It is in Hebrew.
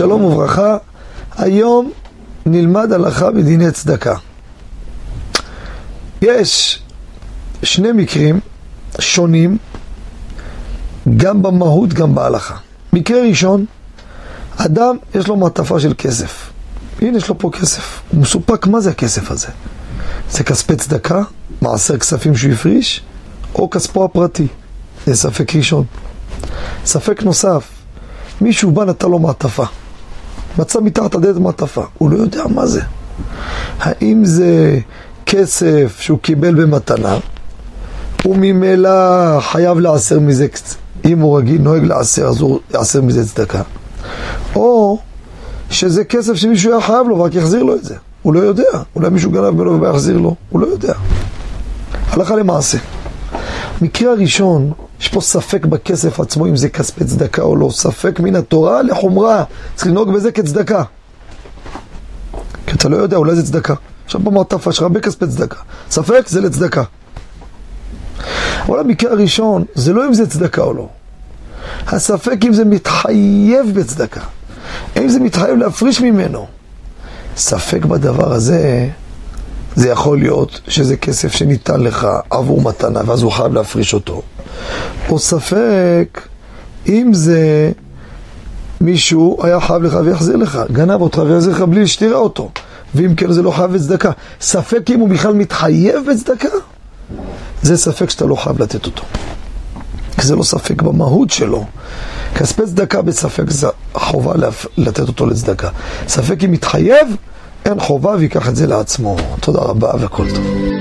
שלום וברכה, היום נלמד הלכה בדיני צדקה. יש שני מקרים שונים, גם במהות, גם בהלכה. מקרה ראשון, אדם יש לו מעטפה של כסף. הנה יש לו פה כסף. הוא מסופק מה זה הכסף הזה. זה כספי צדקה, מעשר כספים שהוא הפריש, או כספו הפרטי. זה ספק ראשון. ספק נוסף, מישהו בא נתן לו מעטפה. מצא מתחת הדלת מעטפה, הוא לא יודע מה זה. האם זה כסף שהוא קיבל במתנה, הוא ממילא חייב לעשר מזה, אם הוא רגיל, נוהג לעשר, אז הוא יעשר מזה צדקה. או שזה כסף שמישהו היה חייב לו, ורק יחזיר לו את זה. הוא לא יודע. אולי מישהו גנב ממנו ויחזיר לו, הוא לא יודע. הלכה למעשה. מקרה הראשון, יש פה ספק בכסף עצמו אם זה כספי צדקה או לא, ספק מן התורה לחומרה, צריך לנהוג בזה כצדקה. כי אתה לא יודע, אולי זה צדקה. עכשיו במעטפה שלך הרבה כספי צדקה. ספק זה לצדקה. אבל המקרה הראשון, זה לא אם זה צדקה או לא. הספק אם זה מתחייב בצדקה. אם זה מתחייב להפריש ממנו. ספק בדבר הזה, זה יכול להיות שזה כסף שניתן לך עבור מתנה, ואז הוא חייב להפריש אותו. או ספק אם זה מישהו היה חייב לך ויחזיר לך, גנב אותך ויחזיר לך בלי שתראה אותו. ואם כן זה לא חייב בצדקה. ספק אם הוא בכלל מתחייב בצדקה, זה ספק שאתה לא חייב לתת אותו. כי זה לא ספק במהות שלו. כספי צדקה בספק זה חובה לתת אותו לצדקה. ספק אם מתחייב, אין חובה ויקח את זה לעצמו. תודה רבה וכל טוב.